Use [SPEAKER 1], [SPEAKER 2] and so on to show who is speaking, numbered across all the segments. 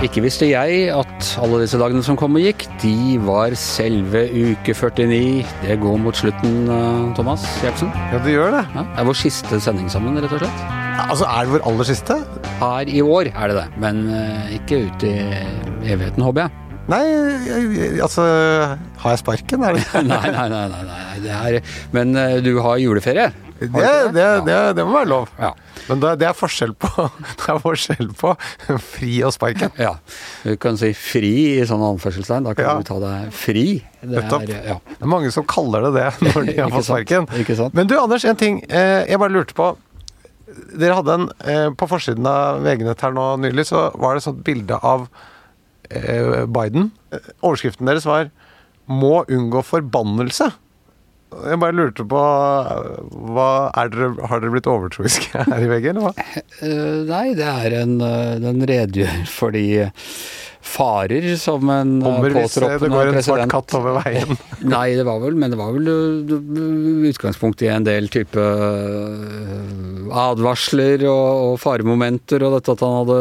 [SPEAKER 1] Ikke visste jeg at alle disse dagene som kom og gikk, de var selve uke 49. Det går mot slutten, eh, Thomas Gjertsen.
[SPEAKER 2] Ja, det gjør det.
[SPEAKER 1] Ja, det er vår siste sending sammen, rett og slett.
[SPEAKER 2] Altså, Er det vår aller siste?
[SPEAKER 1] Her i år er det det, men eh, ikke ut i evigheten, håper jeg.
[SPEAKER 2] Nei, altså Har jeg sparken? Er det
[SPEAKER 1] Nei, nei, nei. nei, nei. Det er, men eh, du har juleferie?
[SPEAKER 2] det,
[SPEAKER 1] Har ikke
[SPEAKER 2] det, ja. det må være lov.
[SPEAKER 1] Ja.
[SPEAKER 2] Men det, det er forskjell på Det er forskjell på fri og sparken.
[SPEAKER 1] ja. Du kan si fri i sånne anførselstegn. Da kan
[SPEAKER 2] Ja.
[SPEAKER 1] du ta deg fri. Det er, ja.
[SPEAKER 2] Det er mange som kaller det det når de har fått sparken. Men du, Anders, en ting. Eh, jeg bare lurte på. Dere hadde en eh, På forsiden av VG-nett her nå nylig, så var det et sånt bilde av Biden. Eh, Overskriften deres var 'Må unngå forbannelse'. Jeg bare lurte på dere, Har dere blitt overtroiske her i VG, eller hva?
[SPEAKER 1] Eh, nei, det er en eh, Den redegjør for de farer som en eh,
[SPEAKER 2] Kommer hvis det går en svart katt over veien.
[SPEAKER 1] Nei, det var vel, men det var vel utgangspunkt i en del type advarsler og, og faremomenter, og dette at han hadde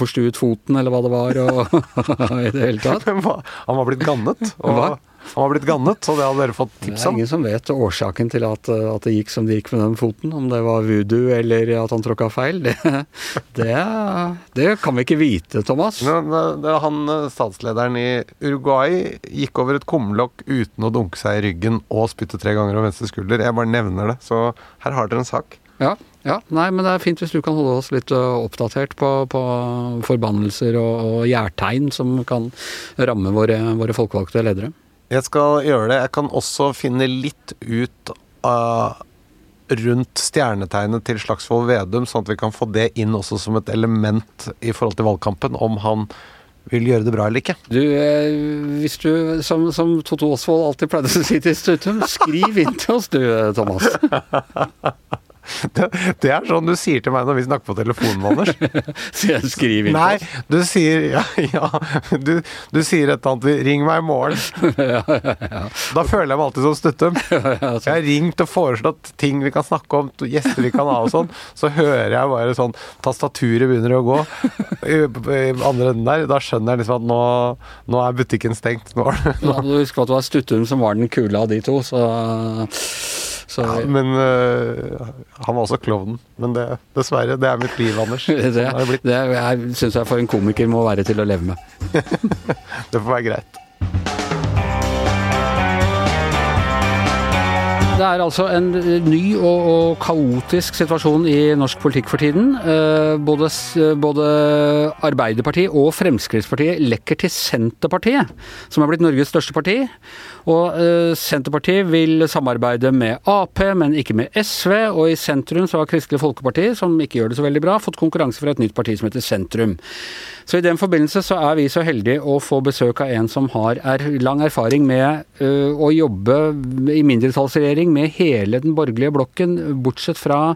[SPEAKER 1] forstuet foten, eller hva det var, og i det hele tatt.
[SPEAKER 2] Men Han var blitt gannet. Og? Han var blitt gannet, og det hadde dere fått
[SPEAKER 1] Det er ingen som vet årsaken til at, uh, at det gikk som det gikk med den foten. Om det var voodoo eller at han tråkka feil. Det, det, det kan vi ikke vite, Thomas.
[SPEAKER 2] Nå- det var Han eh, statslederen i Uruguay gikk over et kumlokk uten å dunke seg i ryggen og spytte tre ganger over venstre skulder. Jeg bare nevner det. Så her har dere en sak.
[SPEAKER 1] Ja, ja, nei, men det er fint hvis du kan holde oss litt oppdatert på, på forbannelser og, og gjærtegn som kan ramme våre, våre folkevalgte ledere.
[SPEAKER 2] Jeg skal gjøre det. Jeg kan også finne litt ut av rundt stjernetegnet til Slagsvold Vedum, sånn at vi kan få det inn også som et element i forhold til valgkampen, om han vil gjøre det bra eller ikke.
[SPEAKER 1] Du, eh, hvis du, som, som Totto Osvold alltid pleide å si til Stutum, skriv inn til oss du, Thomas.
[SPEAKER 2] Det, det er sånn du sier til meg når vi snakker på telefonen, Anders.
[SPEAKER 1] Så jeg skriver ikke?
[SPEAKER 2] Nei, du sier ja, ja du, du sier et eller annet 'ring meg i morgen'. Da føler jeg meg alltid som Stuttum. Jeg har ringt og foreslått ting vi kan snakke om, gjester vi kan ha og sånn. Så hører jeg bare sånn Tastaturet begynner å gå i, i andre enden der. Da skjønner jeg liksom at nå, nå er butikken stengt. Nå,
[SPEAKER 1] nå. Ja, du husker at det var Stuttum som var den kule av de to, så, så
[SPEAKER 2] ja, men uh, han var også klovnen. Men det, dessverre, det er mitt liv, Anders.
[SPEAKER 1] det,
[SPEAKER 2] det
[SPEAKER 1] det jeg syns jeg for en komiker må være til å leve med.
[SPEAKER 2] Det får være greit.
[SPEAKER 1] Det er altså en ny og, og kaotisk situasjon i norsk politikk for tiden. Eh, Både, både Arbeiderpartiet og Fremskrittspartiet lekker til Senterpartiet, som er blitt Norges største parti. Og eh, Senterpartiet vil samarbeide med Ap, men ikke med SV. Og i sentrum så har Kristelig Folkeparti, som ikke gjør det så veldig bra, fått konkurranse fra et nytt parti som heter Sentrum. Så i den forbindelse så er vi så heldige å få besøk av en som har er lang erfaring med ø, å jobbe i mindretallsregjering med hele den borgerlige blokken, bortsett fra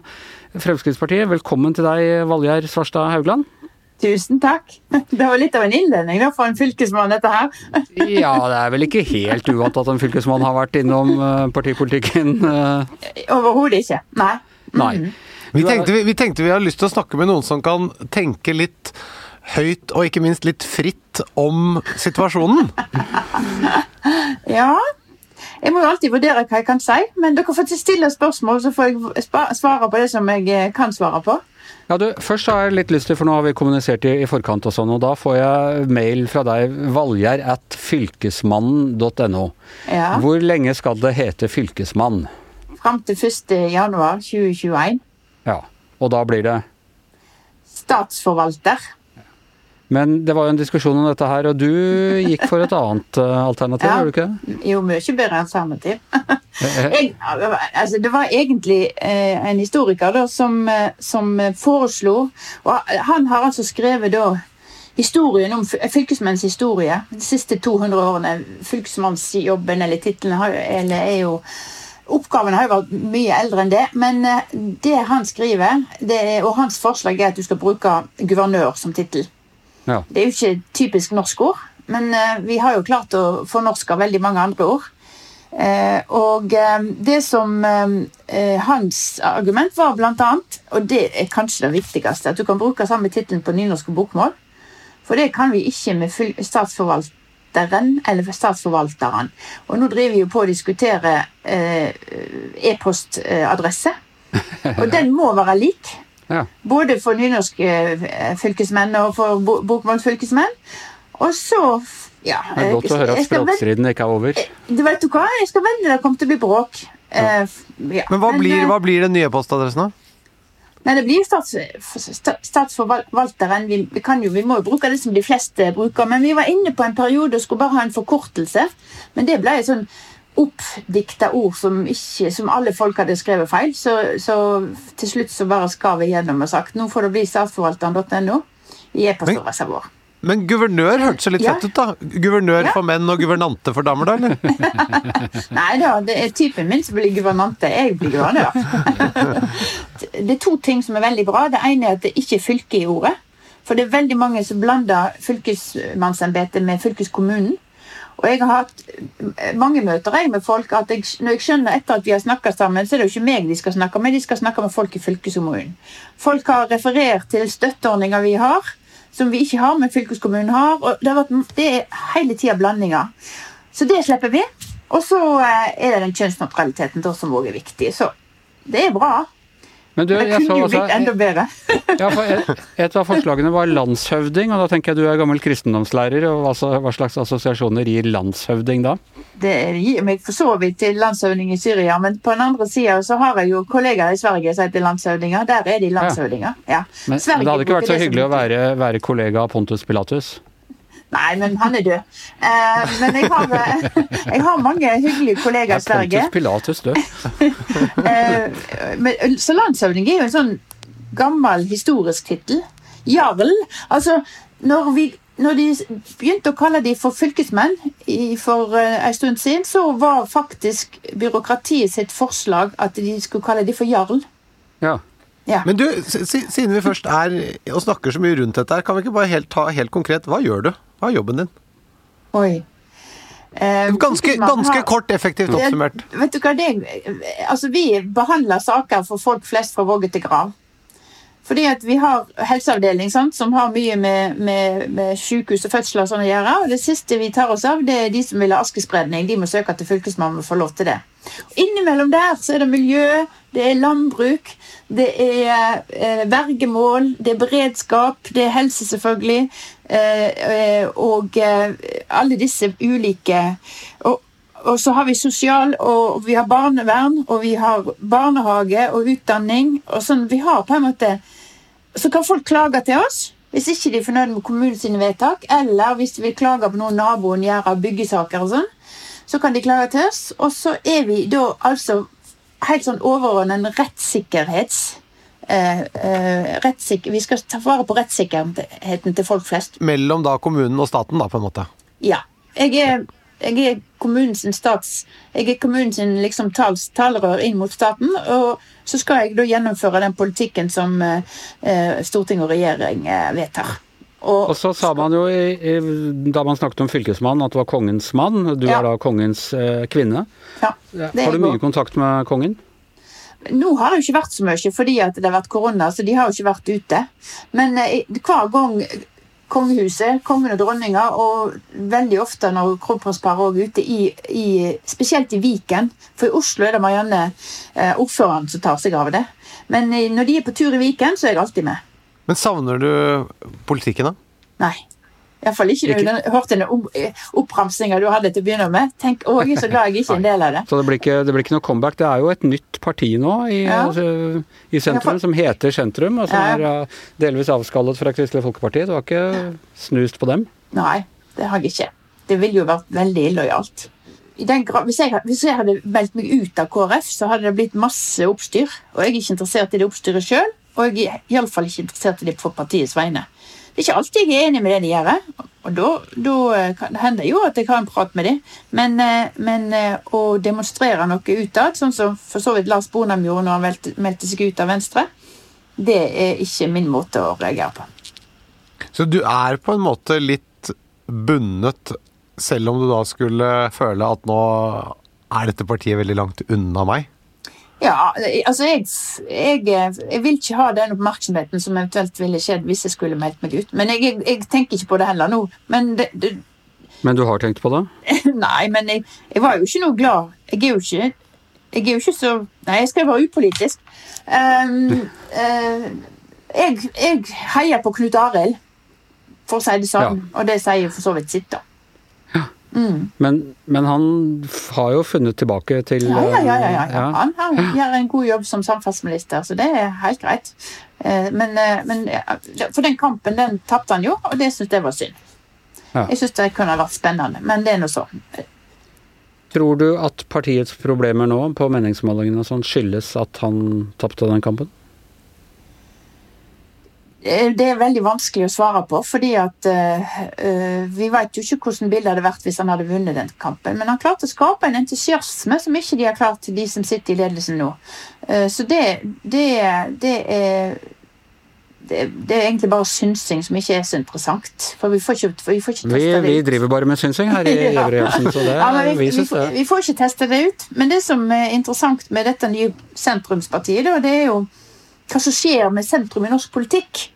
[SPEAKER 1] Fremskrittspartiet. Velkommen til deg, Valgjerd Svarstad Haugland.
[SPEAKER 3] Tusen takk. Det var litt av en innledning da, for en fylkesmann, dette her.
[SPEAKER 1] Ja, det er vel ikke helt uvant at en fylkesmann har vært innom partipolitikken. ø.
[SPEAKER 3] Overhodet ikke. Nei.
[SPEAKER 1] Nei.
[SPEAKER 2] Vi
[SPEAKER 1] er-
[SPEAKER 2] tenkte vi, vi tenkte vi hadde lyst til å snakke med noen som kan tenke litt høyt og ikke minst litt fritt om situasjonen.
[SPEAKER 3] Ja. Jeg må jo alltid vurdere hva jeg kan si, men dere får stille spørsmål, så får jeg svare på det som jeg eh, kan svare på.
[SPEAKER 1] Ja, du, Først har jeg litt lyst til, for nå har vi kommunisert i, i forkant og sånn, og da får jeg mail fra deg, valgjerd at fylkesmannen.no.
[SPEAKER 3] Ja.
[SPEAKER 1] Hvor lenge skal det hete fylkesmann?
[SPEAKER 3] Fram til 1. januar 2021.
[SPEAKER 1] Ja, og da blir det
[SPEAKER 3] Statsforvalter.
[SPEAKER 1] Men det var jo en diskusjon om dette her, og du gikk for et annet eh, alternativ,
[SPEAKER 3] Ja.
[SPEAKER 1] gjorde du ikke det?
[SPEAKER 3] Jo, mye bedre alternativ. jeg, altså, det var egentlig eh, en historiker da, som, eh, som eh, foreslo og Han har altså skrevet da historien om fylkesmennens historie de siste 200 årene. Fylkesmannsjobben eller tittelen er jo Oppgaven har jo vært mye eldre enn det, men eh, det han skriver, det er, og hans forslag er at du skal bruke guvernør som tittel.
[SPEAKER 1] Ja.
[SPEAKER 3] Det er jo ikke typisk norsk ord, men eh, vi har jo klart å fornorske veldig mange andre ord. Eh, og eh, det som eh, hans argument var blant annet, og det er kanskje det viktigste, at du kan bruke samme tittelen på nynorsk og bokmål. For det kan vi ikke med statsforvalteren eller statsforvalteren. Og nå driver vi jo på å diskutere e-postadresse. Og den må være lik. Ja. Både for nynorske fylkesmenn og for bokmålsfylkesmenn. Og så ja,
[SPEAKER 1] det er godt å høre at språkstriden ikke er over.
[SPEAKER 3] Eh, du vet du hva, jeg skal vente det kommer til å bli bråk. Ja.
[SPEAKER 2] Ja. Men hva blir, eh, hva blir den nye postadressen, da?
[SPEAKER 3] Nei, det blir stats, Statsforvalteren. Vi, vi, jo, vi, må jo bruke det som de fleste bruker. Men vi var inne på en periode og skulle bare ha en forkortelse. Men det ble jo sånn oppdikta ord som, ikke, som, alle folk hadde skrevet feil. Så, så til slutt så bare skar vi gjennom og sagt nå får det bli statsforvalteren.no i e-postadressa vår.
[SPEAKER 2] Men guvernør hørtes litt ja. fett ut, da. Guvernør ja. for menn og guvernante for damer, da, eller?
[SPEAKER 3] Nei da, det er typen min som blir guvernante. Jeg blir guvernør. det er to ting som er veldig bra. Det ene er at det ikke er fylke i ordet. For det er veldig mange som blander fylkesmannsembetet med fylkeskommunen. Og jeg har hatt mange møter med folk at jeg, når jeg skjønner etter at vi har snakka sammen, så er det jo ikke meg de skal snakke med, de skal snakke med folk i fylkeskommunen. Folk har referert til støtteordninger vi har som vi ikke har, men fylkeskommunen har. og Det, vært, det er hele tida blandinger. Så det slipper vi. Og så eh, er det den kjønnsnøytraliteten som òg er viktig. Så det er bra. Men du, kunne jo blitt enda bedre.
[SPEAKER 1] ja, et, et, av forslagene var landshøvding, og da tenker jeg du er gammel kristendomslærer. og hva, hva slags assosiasjoner gir landshøvding da?
[SPEAKER 3] Det gir meg for så vidt til landshøvding i Syria, men på den andre sida så har jeg jo kollegaer i Sverige som heter landshøvdinger. Der er de landshøvdinger. Ja.
[SPEAKER 1] Men, men, det hadde ikke vært så hyggelig å være, være kollega av Pontus Pilatus?
[SPEAKER 3] Nei, men han er død. Eh, men jeg har, jeg har, mange hyggelige kollegaer i Sverige.
[SPEAKER 1] Pontus Pilatus død.
[SPEAKER 3] eh, så landshøvding er jo en sånn gammel historisk tittel. Jarl. Altså, når, vi, når de begynte å kalle de for fylkesmenn i, for uh, en stund siden, så var faktisk byråkratiet sitt forslag at de skulle kalle de for jarl.
[SPEAKER 1] Ja.
[SPEAKER 3] Ja.
[SPEAKER 2] Men du, siden vi først er og snakker så mye rundt dette, kan vi ikke bare helt, ta helt konkret Hva gjør du? Hva er jobben din?
[SPEAKER 3] Oi.
[SPEAKER 2] Eh, ganske, ganske har, kort, effektivt oppsummert.
[SPEAKER 3] vet du hva, det, altså Vi behandler saker for folk flest fra vogge til grav. Fordi at vi har helseavdeling sant, som har mye med, med, med sykehus og fødsler og sånn å gjøre. Og det siste vi tar oss av, det er de som vil ha askespredning. De må søke til Fylkesmannen og få lov til det. Innimellom der så er det miljø, det er landbruk, det er eh, vergemål, det er beredskap, det er helse, selvfølgelig. Eh, eh, og eh, alle disse ulike og, og, så har vi sosial, og vi har barnevern, og vi har barnehage og utdanning. og sånn, vi har på en måte Så kan folk klage til oss hvis ikke de er fornøyd med kommunens vedtak, eller hvis de vil klage på noe naboen gjør av byggesaker og sånn så kan de klage til oss. Og så er vi da altså helt sånn overordnet en rettssikkerhets... Eh, eh, rettssikker, vi skal ta vare på rettssikkerheten til folk flest.
[SPEAKER 2] Mellom da kommunen og staten, da, på en måte?
[SPEAKER 3] Ja. Jeg er, jeg er kommunens stats... Jeg er kommunens liksom, tals, talerør inn mot staten. Og så skal jeg da gjennomføre den politikken som eh, storting og regjering eh, vedtar.
[SPEAKER 1] Og, og, så sa man jo, i, i, da man snakket om fylkesmannen, at det var kongens mann. Du ja. er da kongens eh, kvinne.
[SPEAKER 3] Ja,
[SPEAKER 1] har du mye kontakt med kongen?
[SPEAKER 3] Nå har det jo ikke vært så mye fordi at det har vært korona, så de har jo ikke vært ute. Men eh, hver gang kongehuset, kongen og dronninga, og veldig ofte når kronprinsparet òg er ute, i, i, spesielt i Viken For i Oslo er det Marianne, eh, ordføreren, som tar seg av det. Men eh, når de er på tur i Viken, så er jeg alltid med.
[SPEAKER 2] Men savner du politikken, da?
[SPEAKER 3] Nei. Iallfall ikke når du hørte den oppramsinga du hadde til å begynne med. Tenk, å, jeg er så glad jeg ikke er en del av det.
[SPEAKER 1] Så det blir, ikke, det blir ikke noe comeback. Det er jo et nytt parti nå i, ja. altså, i sentrum, som heter Sentrum, og som ja. er delvis avskallet fra Kristelig Folkeparti. Du har ikke snust på dem?
[SPEAKER 3] Nei, det har jeg ikke. Det ville jo vært veldig illojalt. Hvis jeg, hvis, jeg, hadde meldt meg ut av KrF, så hadde det blitt masse oppstyr. Og jeg er ikke interessert i det oppstyret sjøl. Og jeg er iallfall ikke interessert i det på partiets vegne. Det er ikke alltid jeg er enig med det de gjør, og da, da eh, kan det jo at jeg har en prat med dem. Men, eh, men eh, å demonstrere noe utad, sånn som for så vidt Lars Bonham gjorde når han meldte seg ut av Venstre, det er ikke min måte å reagere på.
[SPEAKER 2] Så du er på en måte litt bundet, selv om du da skulle føle at nå Er dette partiet veldig langt unna meg?
[SPEAKER 3] Ja, altså jeg, jeg, jeg, vil ikke ha den oppmerksomheten som eventuelt ville skjedd hvis jeg skulle meldt meg ut. Men jeg, jeg tenker ikke på det heller nå. Men, det, det,
[SPEAKER 1] men du har tenkt på det?
[SPEAKER 3] Nei, men jeg, var jo ikke noe glad. Jeg er jo ikke, er jo ikke så Nei, jeg skal være upolitisk. Um, uh, jeg, heier på Knut Arild, for å si det sånn. Ja. Og det sier for så vidt sitt, da.
[SPEAKER 1] Mm. Men, men, han har jo funnet tilbake til
[SPEAKER 3] Ja, ja, ja. ja, ja. Han, han, gjør en god jobb som samferdselsminister, så det er helt greit. Eh, men, eh, men for den kampen den tapte han jo, og det syns jeg var synd. Jeg syns det kunne vært spennende, men det er nå så.
[SPEAKER 1] Tror du at partiets problemer nå på meningsmålingene sånn skyldes at han tapte den kampen?
[SPEAKER 3] Eh, det er veldig vanskelig å svare på, fordi at uh, vi vet jo ikke hvordan bildet hadde vært hvis han hadde vunnet den kampen. Men han klarte å skape en entusiasme som ikke de har klart, de som sitter i ledelsen nå. Uh, så det, det, det er det, det, er egentlig bare synsing som ikke er så interessant. For vi får ikke, vi får ikke
[SPEAKER 1] teste vi, det ut. Vi driver bare med synsing her i ja. Så det ja, vi, vi, vi, får,
[SPEAKER 3] vi, får, ikke teste det ut. Men det som er interessant med dette nye sentrumspartiet, da, det er jo hva som skjer med sentrum i norsk politikk.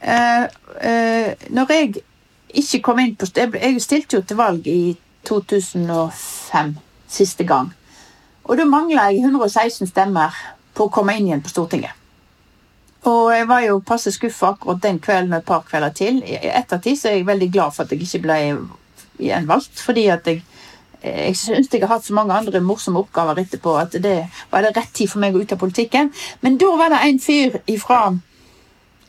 [SPEAKER 3] Uh, uh, når jeg ikke kom inn på Jeg stilte jo til valg i 2005, siste gang. Og da mangla jeg 116 stemmer på å komme inn igjen på Stortinget. Og jeg var jo passe skuffa akkurat den kvelden og et par kvelder til. I ettertid så er jeg veldig glad for at jeg ikke ble gjenvalgt, fordi at jeg jeg syns jeg har hatt så mange andre morsomme oppgaver etterpå at det var det rett tid for meg å ut av politikken. Men da var det en fyr ifra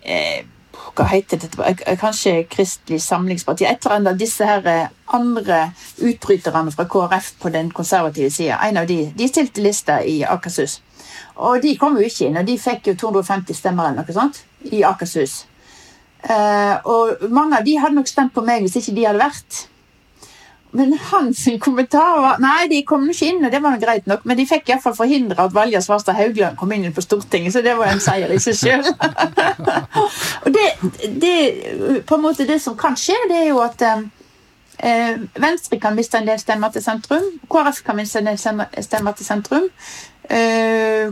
[SPEAKER 3] eh, hva heter det, kanskje Kristelig Samlingsparti, et eller annet av disse her eh, andre utbryterne fra KrF på den konservative sida. En av de, de stilte lista i Akershus. Og de kom jo ikke inn, og de fikk jo 250 stemmer eller noe sånt i Akershus. Og mange av de hadde nok stemt på meg hvis ikke de hadde vært. Men hans kommentar var Nei, de kom ikke inn, og det var greit nok. Men de fikk iallfall forhindra at Valja Svarstad Haugland kom inn på Stortinget, så det var en seier i seg sjøl. og det, det, på en måte det som kan skje, det er jo at eh, Venstre kan miste en del stemmer til sentrum. KrF kan miste en del stemmer til sentrum. Eh,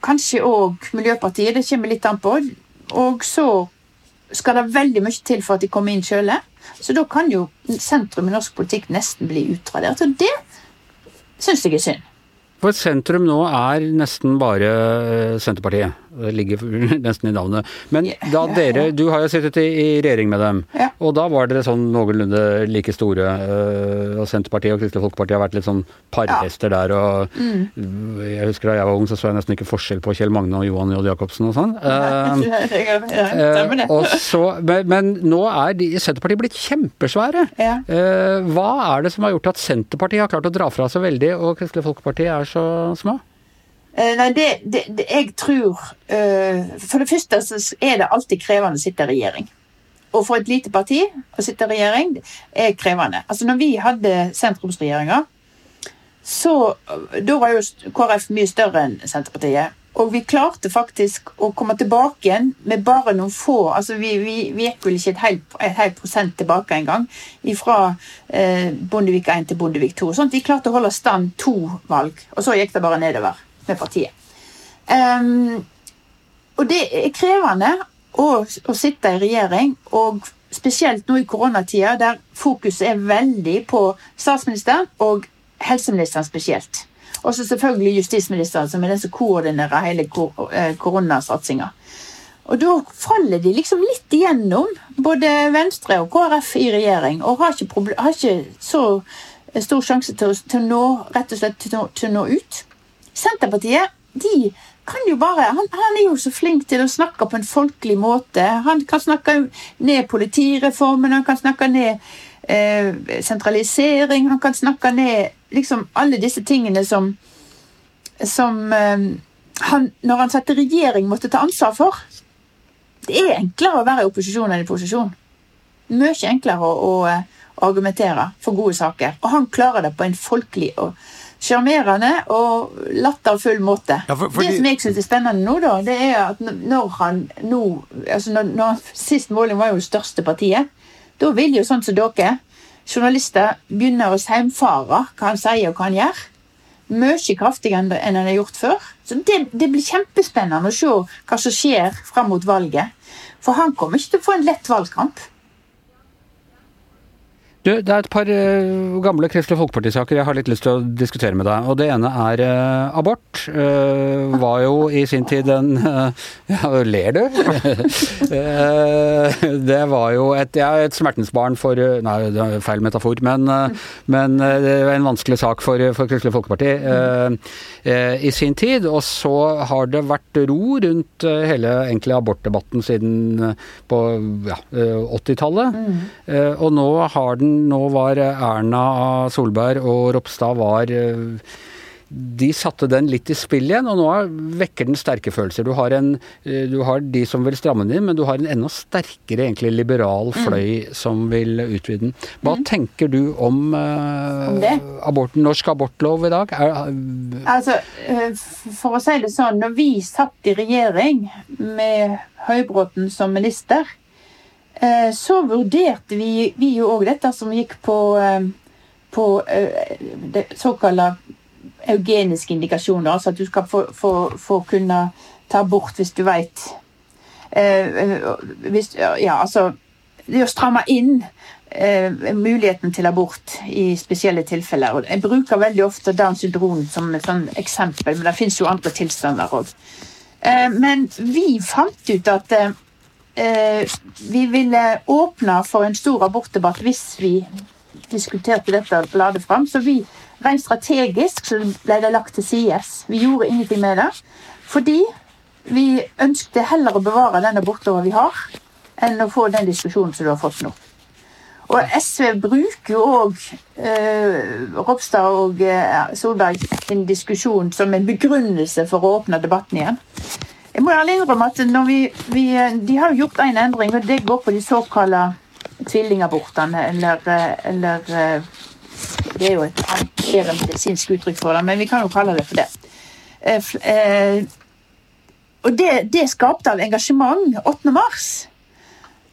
[SPEAKER 3] kanskje òg Miljøpartiet. Det kommer litt an på. Og så skal det veldig mye til for at de kommer inn sjøl. Så da kan jo sentrum i norsk politikk nesten bli utradert. Og det syns jeg er synd.
[SPEAKER 1] For sentrum nå er nesten bare eh, Senterpartiet. Det ligger nesten i navnet. Men da dere Du har jo sittet i, i regjering med dem. Ja. Og da var dere sånn noenlunde like store. Eh, og Senterpartiet og Kristelig Folkeparti har vært litt sånn parhester ja. der. Og mm. jeg husker da jeg var ung, så så jeg nesten ikke forskjell på Kjell Magne og Johan J. Jacobsen og sånn. Uh, og så, men, men, nå er de, Senterpartiet blitt kjempesvære. Ja. Uh, hva er det som har gjort at Senterpartiet har klart å dra fra så veldig, og Kristelig Folkeparti er så små?
[SPEAKER 3] Uh, nei, det, det, det, jeg tror uh, For det første så er det alltid krevende å sitte i regjering. Og for et lite parti å sitte i regjering er krevende. Altså når vi hadde sentrumsregjeringer, så Da var jo KrF mye større enn Senterpartiet. Og vi klarte faktisk å komme tilbake igjen med bare noen få altså Vi, vi, vi gikk vel ikke et helt, et helt prosent tilbake engang. Fra eh, Bondevik 1 til Bondevik 2. Sånn at vi klarte å holde stand to valg. Og så gikk det bare nedover med partiet. Um, og det er krevende å, å, sitte i regjering, og spesielt nå i koronatida, der fokuset er veldig på statsministeren og helseministeren spesielt. Og så selvfølgelig justisministeren, som er den som koordinerer hele eh, koronasatsinga. Og da faller de liksom litt igjennom, både Venstre og KrF i regjering, og har ikke, har ikke så stor sjanse til å, til å, nå rett og slett til å, til å nå ut. Senterpartiet de kan jo bare han, han, er jo så flink til å snakke på en folkelig måte. Han kan snakke ned politireformen, han kan snakke ned eh, sentralisering, han kan snakke ned liksom alle disse tingene som, som eh, han, når han satt i regjering, måtte ta ansvar for. Det er enklere å være i opposisjon enn i posisjon. Mye enklere å, å, å argumentere for gode saker. Og han klarer det på en folkelig og sjarmerende og latterfull måte. Ja, for, for Det som jeg syns er spennende nå, da, det er at når han nå altså når, når Sist måling var jo største partiet. Da vil jo sånn som dere journalister begynner å heimfare hva han sier og hva han gjør. mye kraftigere enn han har gjort før. Så det, det, blir kjempespennende å se hva som skjer fram mot valget. For han kommer ikke til å få en lett valgkamp.
[SPEAKER 1] Du, det er et par uh, gamle Kristelig Folkeparti-saker jeg har litt lyst til å diskutere med deg. Og det ene er uh, abort. Uh, var jo i sin tid en Ja, ler du? det var jo et, ja, et smertensbarn for Nei, det er feil metafor, men, men det var en vanskelig sak for, for Kristelig Folkeparti i sin tid. Og så har det vært ro rundt hele egentlig abortdebatten siden på ja, 80-tallet. Mm. og nå har den nå var Erna Solberg og Ropstad var eh, de satte den litt i spill igjen, og nå vekker den sterke følelser. Du har, en, eh, du har de som vil stramme den inn, men du har en enda sterkere egentlig liberal mm. fløy mm. som vil utvide den. Hva mm. tenker du om, uh, om aborten, norsk abortlov i dag? Er,
[SPEAKER 3] altså, for å si det sånn, når vi satt i regjering med Høybråten som minister, så vurderte vi, vi jo òg dette som gikk på, eh, på eh, det såkalte eugeniske indikasjoner. Altså at du skal få, få, få kunne ta bort hvis du veit Ja, altså Det å stramme inn eh, muligheten til abort i spesielle tilfeller. Jeg bruker veldig ofte Downs syndrom som et sånn eksempel, men det fins jo andre tilstander òg. Eh, men vi fant ut at eh, eh, vi ville åpne for en stor abortdebatt hvis vi diskuterte dette og la det fram. Så vi, rent strategisk så ble det lagt til side. Vi gjorde ingenting med det. Fordi vi ønsket heller å bevare den abortlova vi har, enn å få den diskusjonen som du har fått nå. Og SV bruker jo òg eh, Ropstad og eh, Solberg sin diskusjon som en begrunnelse for å åpne debatten igjen. Jeg må ærlig innrømme at vi, vi, de har jo gjort en endring, og det går på de såkalte tvillingabortene, eller, eller Det er jo et mer medisinsk uttrykk for det, men vi kan jo kalle det for det. Eh, eh, og det, det skapte av engasjement 8. mars.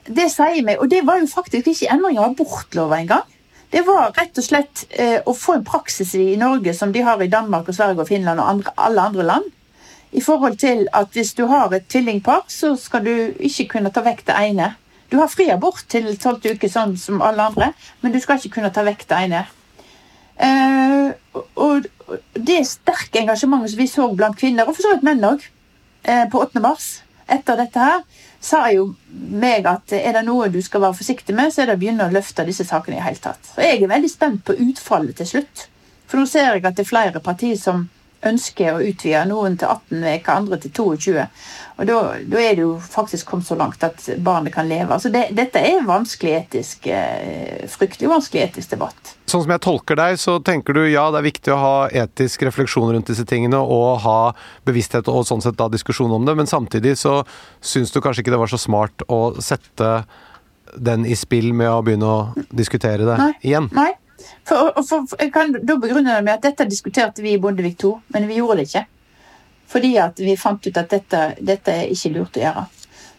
[SPEAKER 3] Det sier meg, og det var jo faktisk ikke endring av abortlova engang. Det var rett og slett eh, å få en praksis i Norge som de har i Danmark og Sverige og Finland og andre, alle andre land i forhold til at hvis du har et tvillingpar, så skal du ikke kunne ta vekk det ene. Du har fri abort til tolvte uke, sånn som alle andre, men du skal ikke kunne ta vekk det ene. Uh, og det sterke engasjementet som vi så blant kvinner, og for så vidt menn òg, uh, på 8. mars etter dette her, sa jo meg at er det noe du skal være forsiktig med, så er det å begynne å løfte disse sakene i hele tatt. Og jeg er veldig spent på utfallet til slutt. For nå ser jeg at det er flere partier som ønsker å utvide noen til 18 uker, andre til 22. Og da, da, er det jo faktisk kommet så langt at barnet kan leve. Altså det, dette er vanskelig etisk, eh, fryktelig vanskelig etisk debatt.
[SPEAKER 2] Sånn som jeg tolker deg, så tenker du ja, det er viktig å ha etisk refleksjon rundt disse tingene og ha bevissthet og sånn sett da diskusjon om det, men samtidig så syns du kanskje ikke det var så smart å sette den i spill med å begynne å diskutere det
[SPEAKER 3] Nei.
[SPEAKER 2] igjen?
[SPEAKER 3] Nei. For, for, jeg kan da begrunne det med at dette diskuterte vi i Bondevik II, men vi gjorde det ikke. Fordi at vi fant ut at dette, dette er ikke lurt å gjøre.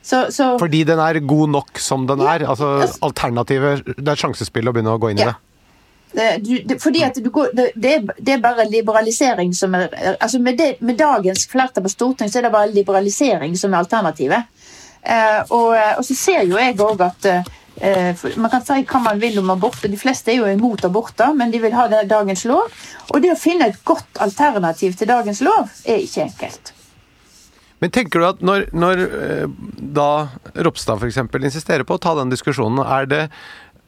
[SPEAKER 2] Så, så, Fordi den er god nok som den ja, er? Altså, altså alternativet Det er sjansespill å begynne å gå inn ja. i det?
[SPEAKER 3] Det, du, det, fordi at du går, det, det, er, bare liberalisering som er altså med, med dagens flertall på Stortinget så er det bare liberalisering som er alternativet. Eh, og, og, så ser jo jeg òg at Eh, man kan si hva man vil om abort, og de fleste er jo imot aborter, men de vil ha dagens lov. Og det å finne et godt alternativ til dagens lov er ikke enkelt.
[SPEAKER 2] Men tenker du at når, når eh, da Ropstad f.eks. insisterer på å ta den diskusjonen, er det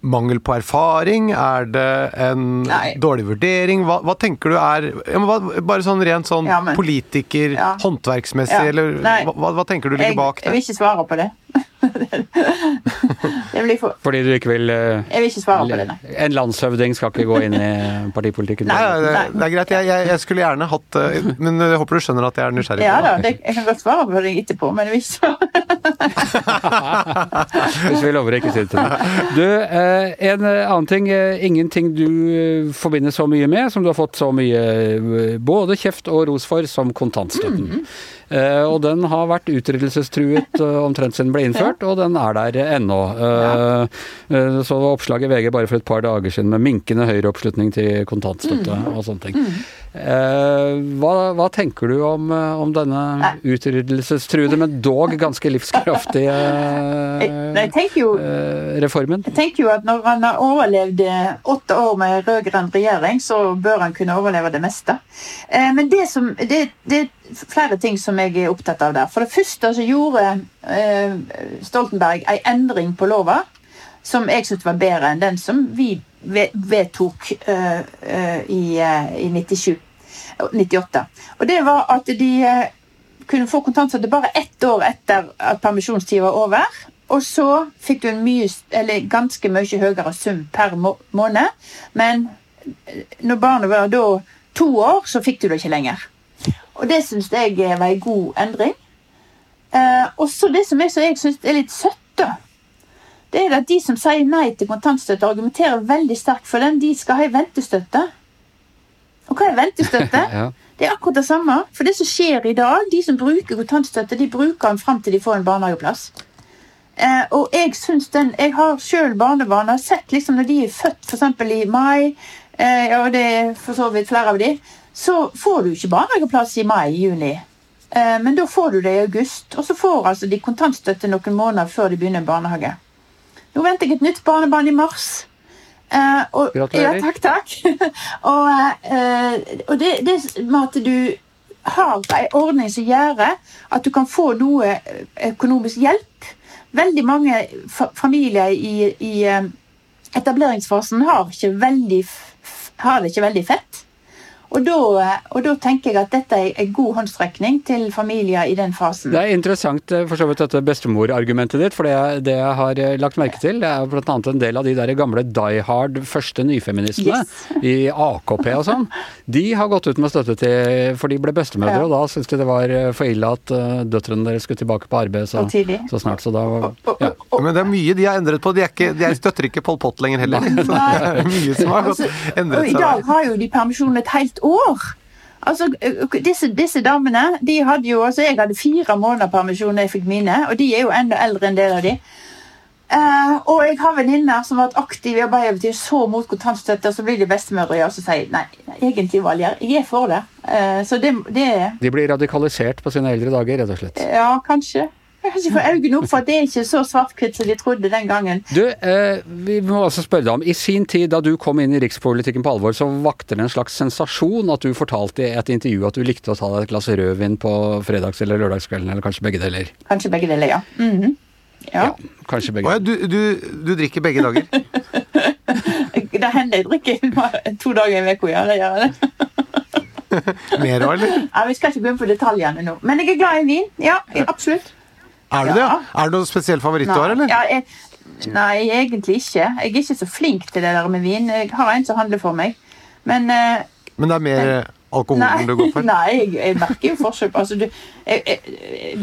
[SPEAKER 2] mangel på erfaring? Er det en Nei. dårlig vurdering? Hva, hva, tenker du er Bare sånn rent sånn ja, men, politiker, ja. håndverksmessig, eller hva, hva, tenker du ligger
[SPEAKER 3] jeg,
[SPEAKER 2] bak det?
[SPEAKER 3] Jeg vil ikke svare på det.
[SPEAKER 1] for... Fordi du ikke vil uh,
[SPEAKER 3] Jeg vil ikke svare på det, nei.
[SPEAKER 1] En landshøvding skal ikke gå inn i partipolitikken?
[SPEAKER 2] Nei, det, det, er greit. Jeg, jeg, jeg, skulle gjerne hatt uh, Men jeg håper du skjønner at jeg er nysgjerrig.
[SPEAKER 3] Ja da, det, jeg kan godt svare på det etterpå, men jeg vil ikke svare.
[SPEAKER 1] Hvis vi lover ikke si det til deg. Du, uh, en annen ting. Ingenting du forbinder så mye med, som du har fått så mye både kjeft og ros for, som kontantstøtten. Mm -hmm. Og den har vært utryddelsestruet omtrent siden den ble innført. Gjort, og den er der ennå. Ja. Uh, så oppslag i VG bare for et par dager siden med minkende høyreoppslutning til kontantstøtte mm. og sånne ting. Mm. Uh, hva, hva, tenker du om, om denne utryddelsestruede, men dog ganske livskraftige
[SPEAKER 3] jo,
[SPEAKER 1] reformen?
[SPEAKER 3] Jeg tenker jo at når han har overlevd åtte år med rød-grønn regjering, så bør han kunne overleve det meste. Men det som det, det flere ting som jeg er opptatt av der. For det første så gjorde eh, Stoltenberg en endring på lova som jeg syntes var bedre enn den som vi vedtok eh, eh, i, eh, i 97, 98. Og det var at de eh, kunne få kontantstøtte bare ett år etter at permisjonstida var over. Og så fikk du en mye, eller ganske mye høyere sum per må måned. Men når barnet var da to år, så fikk du det ikke lenger. Og det syns jeg var en god endring. Eh, og så det som jeg, jeg syns er litt søtt, da, det er at de som sier nei til kontantstøtte, argumenterer veldig sterkt for den. De skal ha ei ventestøtte. Og hva er ventestøtte? ja. Det er akkurat det samme. For det som skjer i dag, de som bruker kontantstøtte, de bruker den fram til de får en barnehageplass. Eh, og jeg syns den Jeg har sjøl barnebarn og har sett liksom når de er født f.eks. i mai, eh, og det er for så vidt flere av de, så får du ikke barnehageplass i mai-juni. Eh, men da får du det i august, og så får altså de kontantstøtte noen måneder før de begynner barnehage. Nå venter jeg et nytt barnebarn i mars.
[SPEAKER 1] Eh, og, Gratulerer.
[SPEAKER 3] Ja, takk, takk. og, eh, og det, det, med at du har en ordning som gjør at du kan få noe økonomisk hjelp. Veldig mange familier i, i etableringsfasen har, har det ikke veldig fett. Og da, og da, tenker jeg at dette er en god håndstrekning til familier i den fasen.
[SPEAKER 1] Det er interessant eh, for så vidt dette bestemorargumentet ditt, for det, det, jeg har eh, lagt merke til, det er bl.a. en del av de der gamle Die Hard første nyfeministene yes. i AKP og sånn. De har gått ut med støtte til For de ble bestemødre, ja. og da syntes de det var eh, for ille at døtrene deres skulle tilbake på arbeid så, så snart. Så da
[SPEAKER 2] ja. Men det er mye de har endret på. De, er ikke, de støtter ikke Pol Pot lenger heller. Så det er mye som har altså, endret
[SPEAKER 3] seg. Og i dag har jo de permisjon et helt år. Altså, disse, disse, damene de hadde jo, altså Jeg hadde fire måneder permisjon da jeg fikk mine, og de er jo enda eldre enn del av de. Uh, og jeg har venninner som har vært aktive i Arbeiderpartiet, så mot kontantstøtte, og så blir de bestemødre og så sier nei, egentlig Valgjer, jeg er for det. Uh, så det, det
[SPEAKER 1] De blir radikalisert på sine eldre dager, rett og slett?
[SPEAKER 3] Ja, kanskje. Jeg har ikke fått øynene opp for at det er ikke så svart-hvitt som de trodde den gangen.
[SPEAKER 1] Du, eh, vi må også spørre deg om, I sin tid da du kom inn i rikspolitikken på alvor, så vakte det en slags sensasjon at du fortalte i et intervju at du likte å ta deg et glass rødvin på fredags- eller lørdagskvelden, eller kanskje begge deler?
[SPEAKER 3] Kanskje begge deler, ja. Mm -hmm.
[SPEAKER 1] ja. ja. kanskje begge.
[SPEAKER 2] Å ja, du, du, du, drikker begge dager?
[SPEAKER 3] det hender jeg drikker to dager i uka, ja. Det gjør det.
[SPEAKER 2] Mer òg, eller?
[SPEAKER 3] Ja, Vi skal ikke gå inn på detaljene nå. Men jeg er glad i vin. Ja, absolutt.
[SPEAKER 2] Er du ja. det? Er det noen spesiell favoritt du har, eller?
[SPEAKER 3] Ja, jeg, nei, egentlig ikke. Jeg er ikke så flink til det der med vin. Jeg har en som handler for meg. Men uh,
[SPEAKER 2] Men det er mer men, alkoholen du går for?
[SPEAKER 3] Nei, jeg, jeg merker jo forskjell. Altså, du, jeg,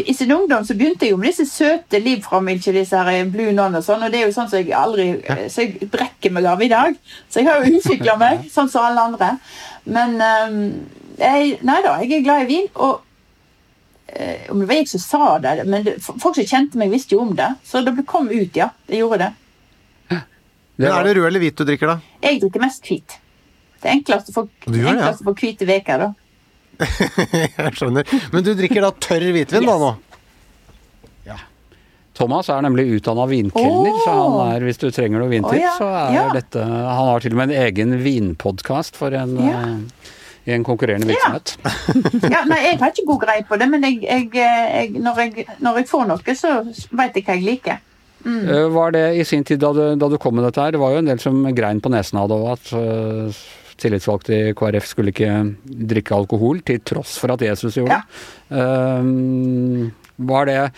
[SPEAKER 3] I sin ungdom så begynte jeg jo med disse søte Liv fra Milche, disse her eh, Blue Non og sånn, og det er jo sånn som jeg aldri ja. Så jeg brekker meg av i dag. Så jeg har jo utvikla meg, sånn som alle andre. Men um, jeg, Nei da, jeg er glad i vin. og om det var jeg som sa det, men det, folk som kjente meg, visste jo om det. Så det kom ut, ja. Det gjorde det.
[SPEAKER 2] Men Er det rød eller hvit du drikker, da?
[SPEAKER 3] Jeg drikker mest hvit. Det enkleste for, gjør, enkleste for hvite veker, da.
[SPEAKER 2] jeg skjønner. Men du drikker da tørr hvitvin, yes. da, nå?
[SPEAKER 1] Ja. Thomas er nemlig utdanna vinkelner, oh. så han er, hvis du trenger noe vintips, oh, ja. så er ja. dette Han har til og med en egen vinpodkast for en ja. uh, i en konkurrerende virksomhet.
[SPEAKER 3] Ja. ja nei, jeg har ikke god greie på det, men jeg, jeg, jeg, når, når, jeg, får noe, så veit jeg hva jeg liker.
[SPEAKER 1] Mm. Eh, var det i sin tid da du, da du, kom med dette her, det var jo en del som grein på nesen av det òg, at uh, tillitsvalgte i KrF skulle ikke drikke alkohol, til tross for at Jesus gjorde det. Ja. Uh, var det,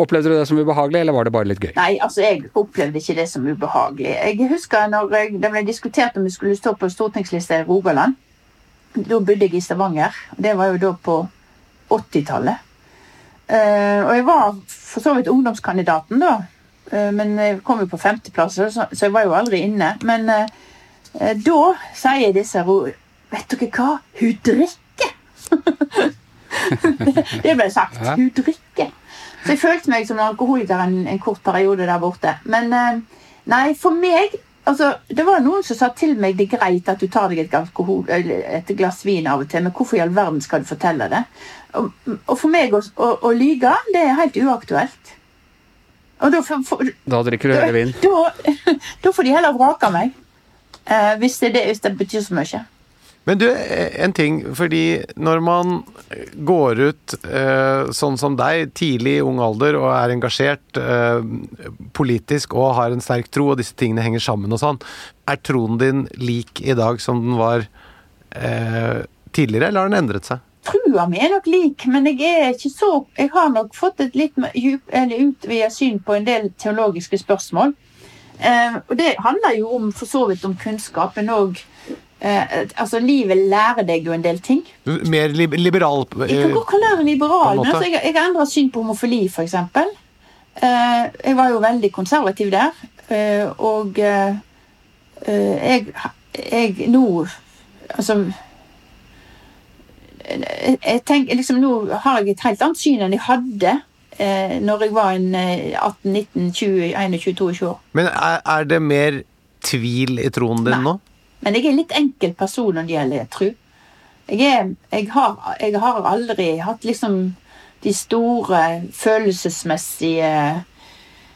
[SPEAKER 1] Opplevde du det som ubehagelig, eller var det bare litt gøy?
[SPEAKER 3] Nei, altså jeg opplevde ikke det som ubehagelig. Jeg husker når det ble diskutert om vi skulle stå på stortingslista i Rogaland. Da bodde jeg i Stavanger. Det var jo da på 80-tallet. Uh, eh, og jeg var for så vidt ungdomskandidaten, da. Uh, men jeg kom jo på femteplass, så, så jeg var jo aldri inne. Men uh, da sier disse Vet dere hva? Hun drikker! det ble sagt. Hun drikker. Så jeg følte meg som en alkoholiker en, en kort periode der borte. Men eh, nei, for meg altså, Det var noen som sa til meg det er greit at du tar deg et, alkohol, et glass vin av og til, men hvorfor i all verden skal du fortelle det? Og, og for meg å, å, å lyge, det er helt uaktuelt. Og da, for, for,
[SPEAKER 1] Da drikker du hele vin.
[SPEAKER 3] da, da får de heller vrake meg. eh, hvis, det, det, hvis det betyr så mye.
[SPEAKER 2] Men du, en ting, fordi når man går ut eh, sånn som deg, tidlig i ung alder, og er engasjert eh, politisk og har en sterk tro, og disse tingene henger sammen og sånn, er troen din lik i dag som den var eh, tidligere, eller har den endret seg?
[SPEAKER 3] Trua mi er nok lik, men jeg er ikke så Jeg har nok fått et litt djup- eller utvidet syn på en del teologiske spørsmål. Eh, og det handler jo om for så vidt om kunnskapen òg eh, Altså, livet lærer deg jo en del ting.
[SPEAKER 2] Mer li liberal
[SPEAKER 3] Jeg kan
[SPEAKER 2] eh,
[SPEAKER 3] godt kalle det liberal, men altså, jeg, jeg har endra syn på homofili, f.eks. Eh, jeg var jo veldig konservativ der. Eh, og eh, eh, jeg, jeg nå Altså jeg, jeg tenker liksom Nå har jeg et helt annet syn enn jeg hadde eh, når jeg var en eh, 18, 19, 20, 21, 22 år.
[SPEAKER 2] Men er, er det mer tvil i troen din
[SPEAKER 3] Nei.
[SPEAKER 2] nå?
[SPEAKER 3] Men jeg er en litt enkel person når det gjelder tro. Jeg, jeg, har, jeg har aldri hatt liksom de store følelsesmessige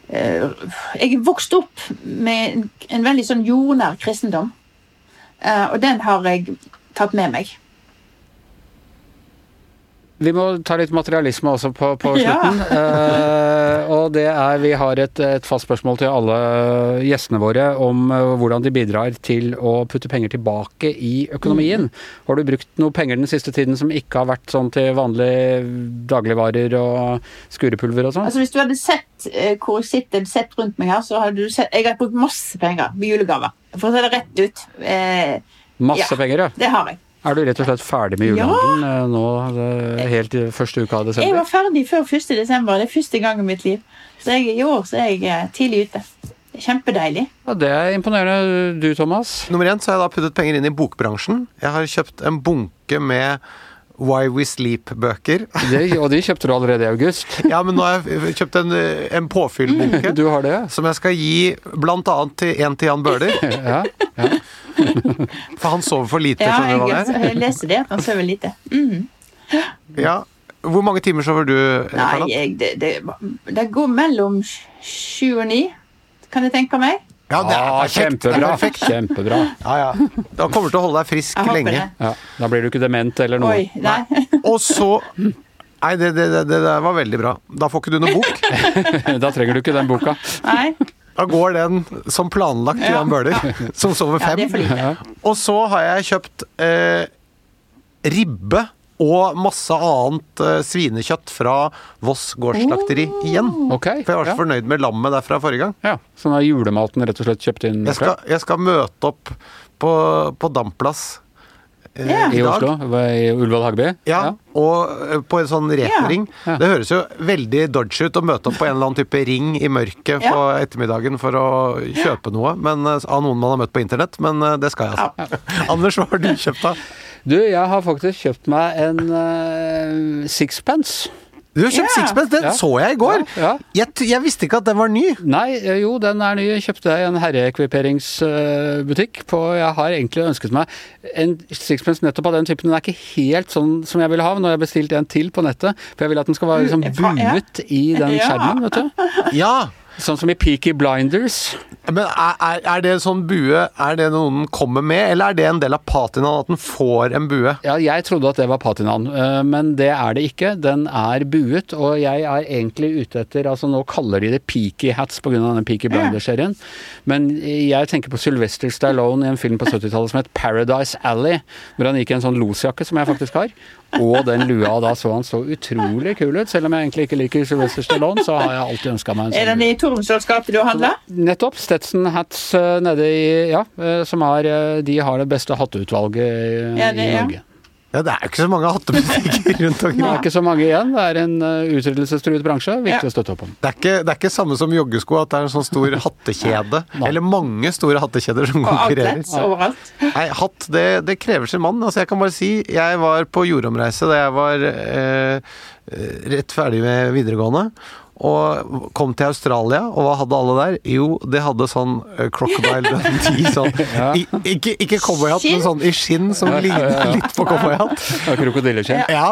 [SPEAKER 3] eh, Jeg vokste vokst opp med en, en veldig sånn jordnær kristendom. Eh, og den har jeg tatt med meg.
[SPEAKER 1] Vi må ta litt materialisme også på, på
[SPEAKER 3] Ja.
[SPEAKER 1] slutten. Eh, og det er Vi har et, et fast spørsmål til alle gjestene våre om eh, hvordan de bidrar til å putte penger tilbake i økonomien. Har du brukt noe penger den siste tiden som ikke har vært sånn til vanlige dagligvarer og skurepulver og sånn?
[SPEAKER 3] Altså Hvis du hadde sett eh, hvor jeg sitter, sett rundt meg her, så hadde du sett Jeg har brukt masse penger på julegaver. For å si det rett ut. Eh,
[SPEAKER 1] Masse
[SPEAKER 3] ja.
[SPEAKER 1] penger, ja.
[SPEAKER 3] det har jeg.
[SPEAKER 1] Er du rett og slett ferdig med julehandelen ja. nå eh, helt i første uka av desember?
[SPEAKER 3] Jeg var ferdig før 1. desember. Det er første gang i mitt liv. Så jeg, i år så er jeg eh, tidlig ute. Kjempedeilig.
[SPEAKER 1] Ja, det er imponerende. Du, Thomas?
[SPEAKER 2] Nummer én så har jeg da puttet penger inn i bokbransjen. Jeg har kjøpt en bunke med Why We Sleep-bøker.
[SPEAKER 1] Og de kjøpte du allerede i august.
[SPEAKER 2] Ja, men nå har jeg kjøpt en, en påfyllbunke.
[SPEAKER 1] Du har det?
[SPEAKER 2] Som jeg skal gi bl.a. til en til Jan Bøhler.
[SPEAKER 1] Ja. ja.
[SPEAKER 2] For han sover for lite,
[SPEAKER 3] Ja,
[SPEAKER 2] skjønner du hva det er?
[SPEAKER 3] jeg leser det. Han sover lite. Mm.
[SPEAKER 2] Ja. Hvor mange timer sover du
[SPEAKER 3] Nei, jeg, det, det, det går mellom sju og ni, kan jeg tenke meg.
[SPEAKER 2] Ja, det er
[SPEAKER 1] Ah,
[SPEAKER 2] perfekt. Det er
[SPEAKER 1] kjempebra.
[SPEAKER 2] perfekt.
[SPEAKER 1] kjempebra.
[SPEAKER 2] Ja, ja. Da kommer du til å holde deg frisk
[SPEAKER 3] Jeg håper
[SPEAKER 2] lenge.
[SPEAKER 3] det.
[SPEAKER 1] Ja, da blir du ikke dement eller noe.
[SPEAKER 3] Oi, nei.
[SPEAKER 2] Og så Nei, det, det, det, det var veldig bra. Da får ikke du noe bok.
[SPEAKER 1] Da trenger du ikke den boka.
[SPEAKER 3] nei.
[SPEAKER 2] Da går den som planlagt til Jan Bøhler, som sover
[SPEAKER 3] er
[SPEAKER 2] fem.
[SPEAKER 1] Ja.
[SPEAKER 2] Og så har jeg kjøpt eh, ribbe og masse annet uh, svinekjøtt fra Voss gårdsslakteri igjen.
[SPEAKER 1] Okay,
[SPEAKER 2] For jeg var så
[SPEAKER 1] ja.
[SPEAKER 2] fornøyd med lammet derfra forrige gang.
[SPEAKER 1] ja. Så nå er julematen rett og slett kjøpt inn
[SPEAKER 2] Jeg skal, jeg skal møte opp på, på Damplass. Uh,
[SPEAKER 3] yeah.
[SPEAKER 1] i
[SPEAKER 2] i.
[SPEAKER 1] Oslo, i Ullevål Hageby?
[SPEAKER 2] Ja, og eh, på en sånn refering.
[SPEAKER 1] Ja.
[SPEAKER 2] Det høres jo veldig dodgy ut å møte opp på en eller annen type ring i mørket på ettermiddagen for å kjøpe noe men, eh, av noen man har møtt på internett, men eh, det skal jeg altså. Anders, hva har du kjøpt da?
[SPEAKER 1] Du, jeg har faktisk kjøpt meg en uh, sixpence.
[SPEAKER 2] Du har kjøpt
[SPEAKER 3] yeah.
[SPEAKER 2] sixpence, den
[SPEAKER 1] Ja.
[SPEAKER 2] så jeg i går!
[SPEAKER 1] Ja, ja.
[SPEAKER 2] Jeg, jeg visste ikke at den var ny.
[SPEAKER 1] Nei, eh, jo, den er ny. Jeg kjøpte i en herreekviperingsbutikk. på Jeg har egentlig ønsket meg en sixpence nettopp av den typen. Den er ikke helt sånn som jeg vil ha. Nå har jeg bestilt en til på nettet, for jeg vil at den skal være liksom buet i den skjermen, vet du.
[SPEAKER 2] Ja,
[SPEAKER 1] Sånn som i Peaky Blinders.
[SPEAKER 2] men er, er, det sånn bue Er det noe den kommer med, eller er det en del av patinaen at den får en bue?
[SPEAKER 1] Ja, jeg trodde at det var patinaen, eh, men det er det ikke. Den er buet, og jeg er egentlig ute etter Altså, nå kaller de det Peaky Hats pga. denne Peaky Blinders-serien, men jeg tenker på Sylvester Stallone i en film på 70-tallet som het Paradise Alley, hvor han gikk i en sånn losjakke, som jeg faktisk har, og den lua, da så han så utrolig kul ut. Selv om jeg egentlig ikke liker Sylvester Stallone, så har jeg alltid ønska meg en sånn.
[SPEAKER 3] Er
[SPEAKER 1] den
[SPEAKER 3] i Tordenskioldsgata du handler?
[SPEAKER 1] Nettopp. Stetson Hats eh, nede i Ja, eh, som er eh, De har det beste hatteutvalget i,
[SPEAKER 3] Ja, det-
[SPEAKER 1] i. Norge.
[SPEAKER 2] Ja, det er jo ikke så mange hattebutikker rundt omkring.
[SPEAKER 1] Det er ikke så mange igjen. Det er en uh, utryddelsestruet bransje. Viktig å støtte opp om.
[SPEAKER 2] Det er, ikke, det er ikke samme som joggesko, at det er en sånn stor hattekjede. Eller mange store hattekjeder som konkurrerer.
[SPEAKER 3] overalt.
[SPEAKER 2] Nei, hatt, det, det krever sin mann. Altså, jeg kan bare si, jeg var på jordomreise da jeg var eh, rett ferdig med videregående. Og kom til Australia, og hva hadde alle der? Jo, de hadde sånn eh, Crocodile Dundee. Sånn, i, ikke ikke cowboyhatt, men sånn i skinn som ligner litt på cowboyhatt.
[SPEAKER 1] Ja, Krokodilleskinn.
[SPEAKER 2] Ja,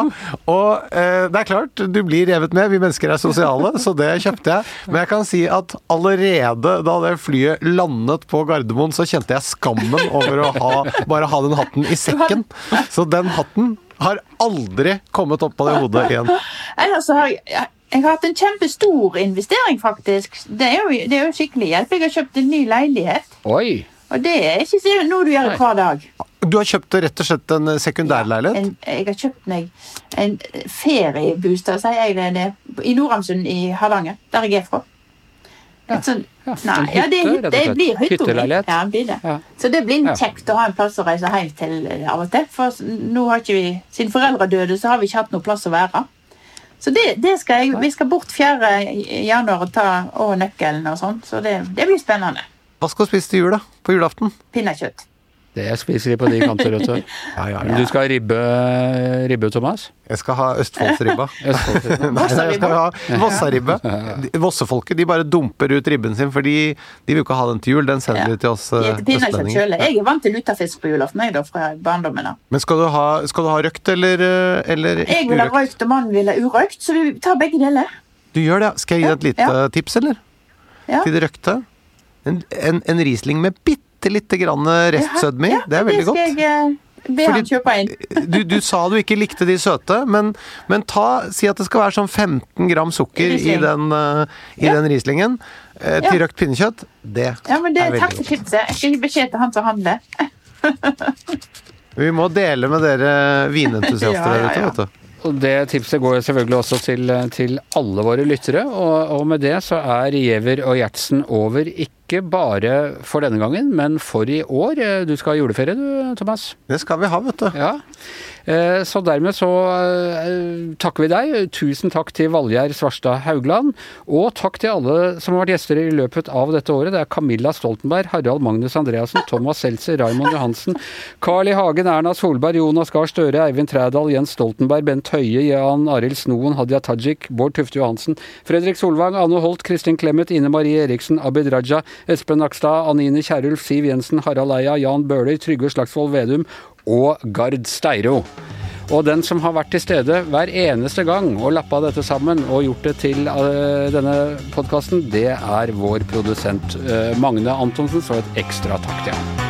[SPEAKER 2] og eh, det er klart, du blir revet med. Vi mennesker er sosiale, så det kjøpte jeg. Men jeg kan si at allerede da det flyet landet på Gardermoen, så kjente jeg skammen over å ha, bare ha den hatten i sekken. Så den hatten har aldri kommet opp på det hodet igjen.
[SPEAKER 3] Nei, altså, har jeg, jeg har hatt en kjempestor investering, faktisk. Det er jo, det er jo skikkelig hjelp. Jeg har kjøpt en ny leilighet.
[SPEAKER 1] Oi!
[SPEAKER 3] Og det er ikke noe du gjør
[SPEAKER 1] Nei.
[SPEAKER 3] hver dag.
[SPEAKER 2] Du har kjøpt rett og slett en sekundærleilighet?
[SPEAKER 3] En, jeg har kjøpt meg en feriebostad, sier jeg det, det i Nordhamsund i Hardanger, der jeg er fra. Et sånn,
[SPEAKER 1] Ja,
[SPEAKER 3] nei, ja, det,
[SPEAKER 1] hytte,
[SPEAKER 3] det blir.
[SPEAKER 1] Hytteleilighet.
[SPEAKER 3] Ja, det blir det.
[SPEAKER 1] Ja.
[SPEAKER 3] Så det blir kjekt å ha en plass å reise hjem til eh, av og til. For nå har ikke vi, siden foreldre døde, så har vi ikke hatt noe plass å være. Så det, det skal jeg, vi skal bort 4. januar og ta og nøkkelen og sånn. Så det, det blir spennende.
[SPEAKER 2] Hva skal du spise til jul, da? På julaften?
[SPEAKER 3] Pinnekjøtt.
[SPEAKER 1] Det spiser de på de kanter, vet du.
[SPEAKER 2] Ja, ja,
[SPEAKER 1] Men du skal ha ribbe, ribbe, Thomas?
[SPEAKER 2] Jeg skal ha Østfoldsribba.
[SPEAKER 1] Østfoldsribba.
[SPEAKER 2] Nei, jeg skal ha Vossaribbe. Vossefolket de bare dumper ut ribben sin, for de, de vil jo ikke ha den til jul. Den sender
[SPEAKER 3] Ja.
[SPEAKER 2] de til oss eh, østlendinger.
[SPEAKER 3] Jeg er vant til lutefisk på julaften jeg da, fra barndommen. av.
[SPEAKER 2] Men skal du ha, skal du ha røkt eller, eh, eller
[SPEAKER 3] Jeg vil ha røkt, og mannen vil ha urøkt, så vi tar begge deler.
[SPEAKER 2] Du gjør det, ja. Skal jeg gi deg et lite tips, eller?
[SPEAKER 3] Ja.
[SPEAKER 2] Til det røkte? En, en, en Riesling med bitte lite grann restsødme i.
[SPEAKER 3] Ja,
[SPEAKER 2] det er veldig godt.
[SPEAKER 3] Jeg eh, inn.
[SPEAKER 2] du, du sa du ikke likte de søte, men, men ta, si at det skal være sånn 15 gram sukker i den, uh, i
[SPEAKER 3] Ja.
[SPEAKER 2] den rislingen uh, til
[SPEAKER 3] Ja.
[SPEAKER 2] røkt pinnekjøtt. Det
[SPEAKER 3] Ja, men det,
[SPEAKER 2] er
[SPEAKER 3] Takk
[SPEAKER 2] veldig
[SPEAKER 3] for
[SPEAKER 2] godt.
[SPEAKER 3] tipset. Jeg skal gi beskjed til han som handler.
[SPEAKER 2] Vi må dele med dere vinentusiaster der ute, vet du.
[SPEAKER 1] Og det tipset går jo selvfølgelig også til, til alle våre lyttere, og, og med det så er Giæver og Gjertsen over ikke bare for denne gangen, men for i år. Du skal ha juleferie du, Thomas?
[SPEAKER 2] Det skal vi ha, vet du.
[SPEAKER 1] Ja. Eh, Så dermed så eh, takker vi deg. Tusen takk til Valgjerd Svarstad Haugland. Og takk til alle som har vært gjester i løpet av dette året. Det er Camilla Stoltenberg, Harald Magnus Andreassen, Thomas Seltzer, Raymond Johansen, Carl I. Hagen, Erna Solberg, Jonas Gahr Støre, Eivind Trædal, Jens Stoltenberg, Bent Høie, Jan Arild Snoen, Hadia Tajik, Bård Tufte Johansen, Fredrik Solvang, Anne Holt, Kristin Clemet, Ine Marie Eriksen, Abid Raja, Espen Nakstad, Anine Kierulf, Siv Jensen, Harald Eia, Jan Bøhler, Trygve Slagsvold Vedum og Gard Steiro. Og den som har vært til stede hver eneste gang og lappa dette sammen og gjort det til uh, denne podkasten, det er vår produsent uh, Magne Antonsen, så et ekstra takk til ham.